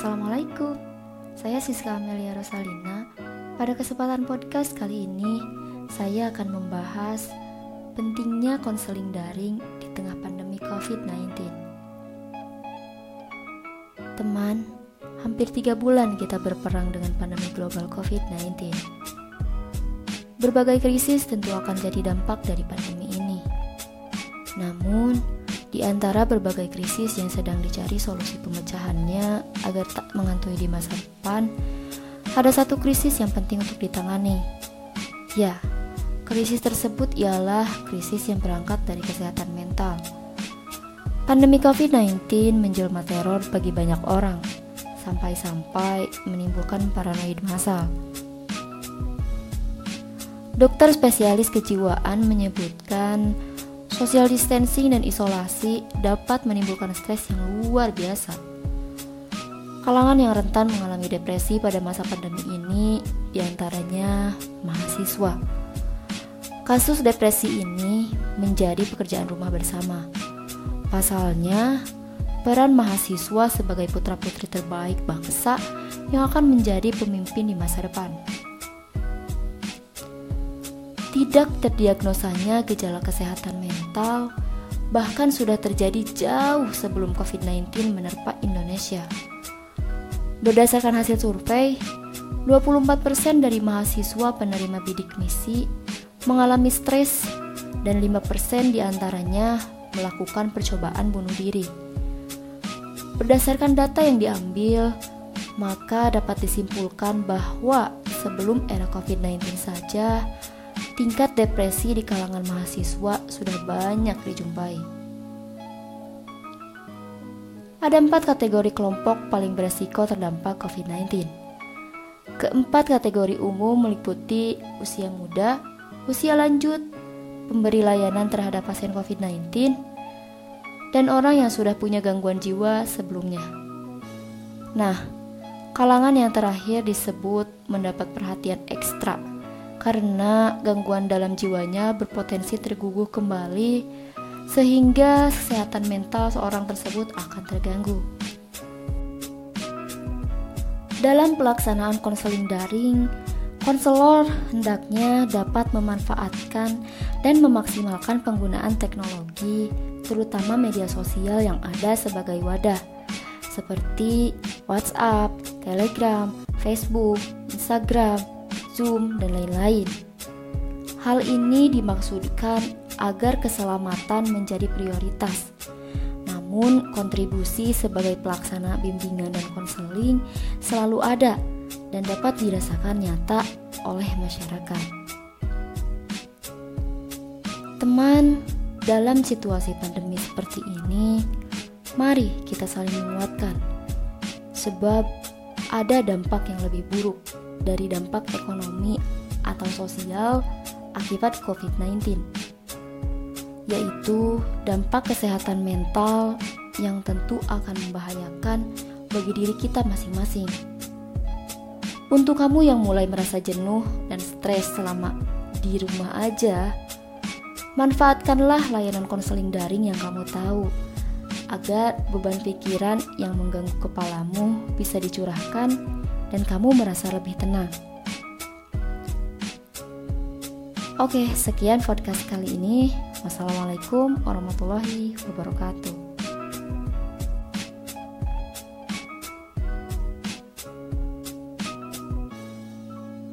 Assalamualaikum, saya Siska Amelia Rosalina. Pada kesempatan podcast kali ini, saya akan membahas pentingnya konseling daring di tengah pandemi COVID-19. Teman, hampir tiga bulan kita berperang dengan pandemi global COVID-19. Berbagai krisis tentu akan jadi dampak dari pandemi ini. Namun, di antara berbagai krisis yang sedang dicari solusi pemecahannya agar tak mengantui di masa depan, ada satu krisis yang penting untuk ditangani. Ya, krisis tersebut ialah krisis yang berangkat dari kesehatan mental. Pandemi COVID-19 menjelma teror bagi banyak orang, sampai-sampai menimbulkan paranoid massal. Dokter spesialis kejiwaan menyebutkan Social distancing dan isolasi dapat menimbulkan stres yang luar biasa. Kalangan yang rentan mengalami depresi pada masa pandemi ini di antaranya mahasiswa. Kasus depresi ini menjadi pekerjaan rumah bersama. Pasalnya, peran mahasiswa sebagai putra-putri terbaik bangsa yang akan menjadi pemimpin di masa depan. Tidak terdiagnosanya gejala kesehatan mental bahkan sudah terjadi jauh sebelum COVID-19 menerpa Indonesia. Berdasarkan hasil survei, 24% dari mahasiswa penerima bidik misi mengalami stres dan 5% di antaranya melakukan percobaan bunuh diri. Berdasarkan data yang diambil, maka dapat disimpulkan bahwa sebelum era COVID-19 saja, tingkat depresi di kalangan mahasiswa sudah banyak dijumpai. Ada empat kategori kelompok paling beresiko terdampak COVID-19. Keempat kategori umum meliputi usia muda, usia lanjut, pemberi layanan terhadap pasien COVID-19, dan orang yang sudah punya gangguan jiwa sebelumnya. Nah, kalangan yang terakhir disebut mendapat perhatian ekstra karena gangguan dalam jiwanya berpotensi terguguh kembali sehingga kesehatan mental seorang tersebut akan terganggu. Dalam pelaksanaan konseling daring, konselor hendaknya dapat memanfaatkan dan memaksimalkan penggunaan teknologi, terutama media sosial yang ada sebagai wadah, seperti WhatsApp, Telegram, Facebook, Instagram, Zoom, dan lain-lain. Hal ini dimaksudkan agar keselamatan menjadi prioritas. Namun, kontribusi sebagai pelaksana bimbingan dan konseling selalu ada dan dapat dirasakan nyata oleh masyarakat. Teman, dalam situasi pandemi seperti ini, mari kita saling menguatkan, sebab ada dampak yang lebih buruk dari dampak ekonomi atau sosial akibat COVID-19, yaitu dampak kesehatan mental yang tentu akan membahayakan bagi diri kita masing-masing. Untuk kamu yang mulai merasa jenuh dan stres selama di rumah aja, manfaatkanlah layanan konseling daring yang kamu tahu agar beban pikiran yang mengganggu kepalamu bisa dicurahkan dan kamu merasa lebih tenang. Oke, sekian podcast kali ini. Wassalamualaikum warahmatullahi wabarakatuh.